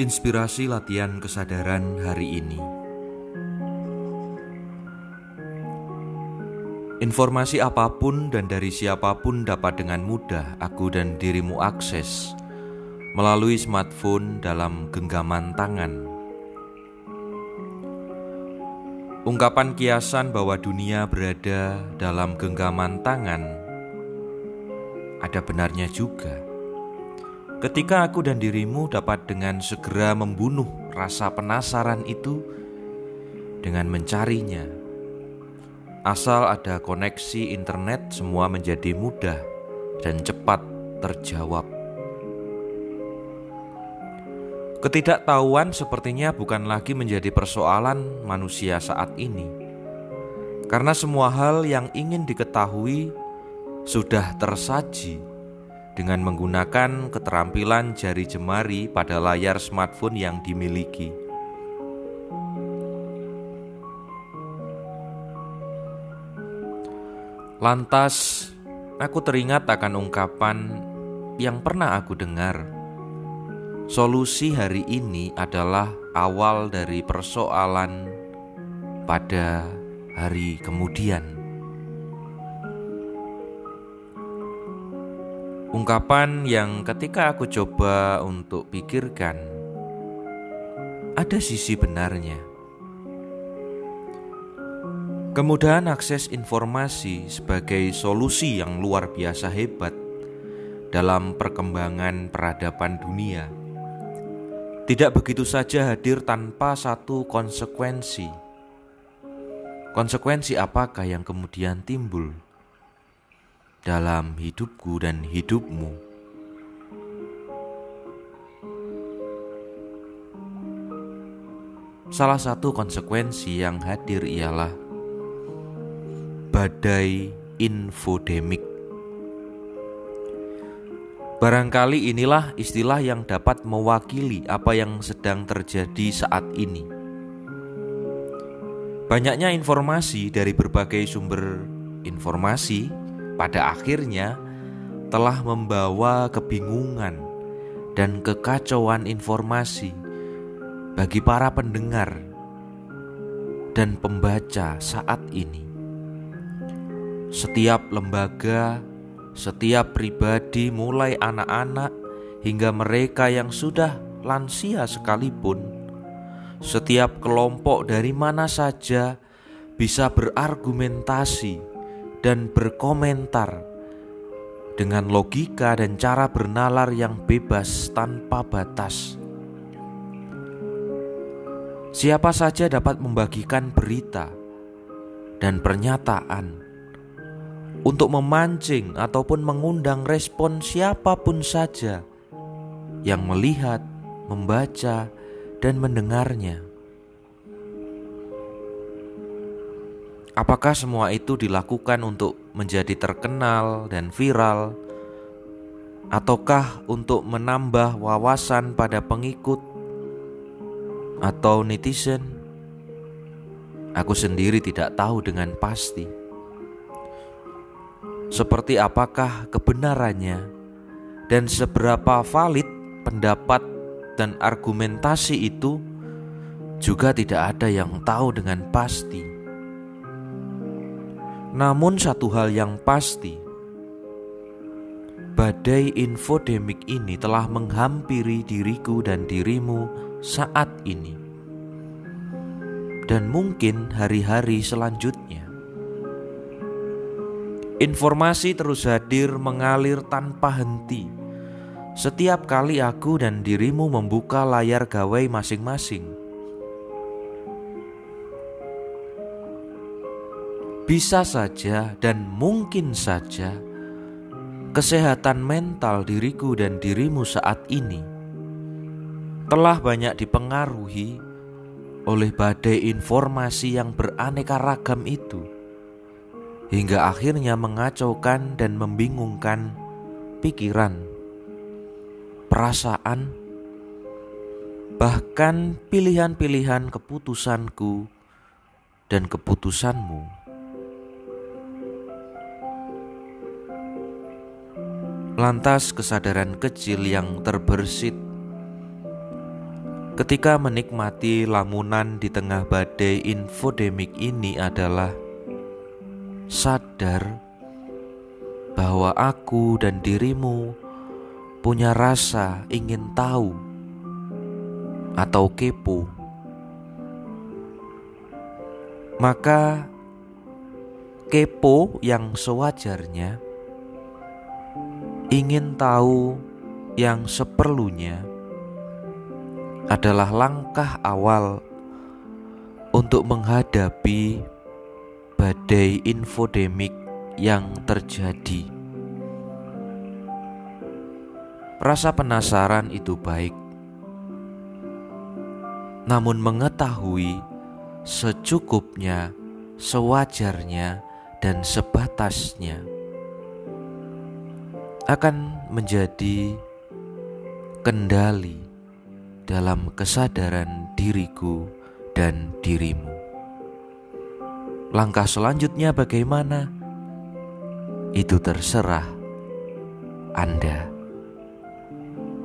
Inspirasi latihan kesadaran hari ini. Informasi apa pun dan dari siapa pun dapat dengan mudah aku dan dirimu akses melalui smartphone dalam genggaman tangan. Ungkapan kiasan bahwa dunia berada dalam genggaman tangan ada benarnya juga. Ketika aku dan dirimu dapat dengan segera membunuh rasa penasaran itu dengan mencarinya. Asal ada koneksi internet, semua menjadi mudah dan cepat terjawab. Ketidaktahuan sepertinya bukan lagi menjadi persoalan manusia saat ini, karena semua hal yang ingin diketahui sudah tersaji dengan menggunakan keterampilan jari jemari pada layar smartphone yang dimiliki. Lantas, aku teringat akan ungkapan yang pernah aku dengar. Solusi hari ini adalah awal dari persoalan pada hari kemudian. Ungkapan yang ketika aku coba untuk pikirkan, ada sisi benarnya. Kemudahan akses informasi sebagai solusi yang luar biasa hebat dalam perkembangan peradaban dunia tidak begitu saja hadir tanpa satu konsekuensi. Konsekuensi apakah yang kemudian timbul? Dalam hidupku dan hidupmu. Salah satu konsekuensi yang hadir ialah badai infodemik. Barangkali inilah istilah yang dapat mewakili apa yang sedang terjadi saat ini. Banyaknya informasi dari berbagai sumber informasi pada akhirnya telah membawa kebingungan dan kekacauan informasi bagi para pendengar dan pembaca saat ini. Setiap lembaga, setiap pribadi, mulai anak-anak hingga mereka yang sudah lansia sekalipun, setiap kelompok dari mana saja bisa berargumentasi dan berkomentar dengan logika dan cara bernalar yang bebas tanpa batas. Siapa saja dapat membagikan berita dan pernyataan untuk memancing ataupun mengundang respon siapa pun saja yang melihat, membaca, dan mendengarnya. Apakah semua itu dilakukan untuk menjadi terkenal dan viral, ataukah untuk menambah wawasan pada pengikut atau netizen? Aku sendiri tidak tahu dengan pasti. Seperti apakah kebenarannya dan seberapa valid pendapat dan argumentasi itu juga tidak ada yang tahu dengan pasti. Namun satu hal yang pasti, badai infodemik ini telah menghampiri diriku dan dirimu saat ini. Dan mungkin hari-hari selanjutnya. Informasi terus hadir mengalir tanpa henti. Setiap kali aku dan dirimu membuka layar gawai masing-masing, bisa saja dan mungkin saja kesehatan mental diriku dan dirimu saat ini telah banyak dipengaruhi oleh badai informasi yang beraneka ragam itu, hingga akhirnya mengacaukan dan membingungkan pikiran, perasaan, bahkan pilihan-pilihan keputusanku dan keputusanmu. Lantas kesadaran kecil yang terbersit. Ketika menikmati lamunan di tengah badai infodemik ini adalah sadar bahwa aku dan dirimu punya rasa ingin tahu atau kepo, maka kepo yang sewajarnya ingin tahu yang seperlunya adalah langkah awal untuk menghadapi badai infodemik yang terjadi. Rasa penasaran itu baik, namun mengetahui secukupnya, sewajarnya, dan sebatasnya akan menjadi kendali dalam kesadaran diriku dan dirimu. Langkah selanjutnya bagaimana? Itu terserah Anda,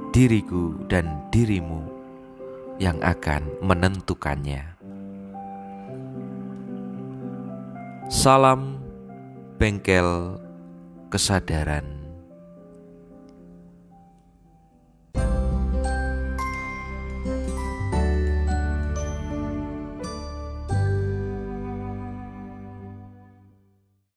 diriku, dan dirimu yang akan menentukannya. Salam bengkel kesadaran.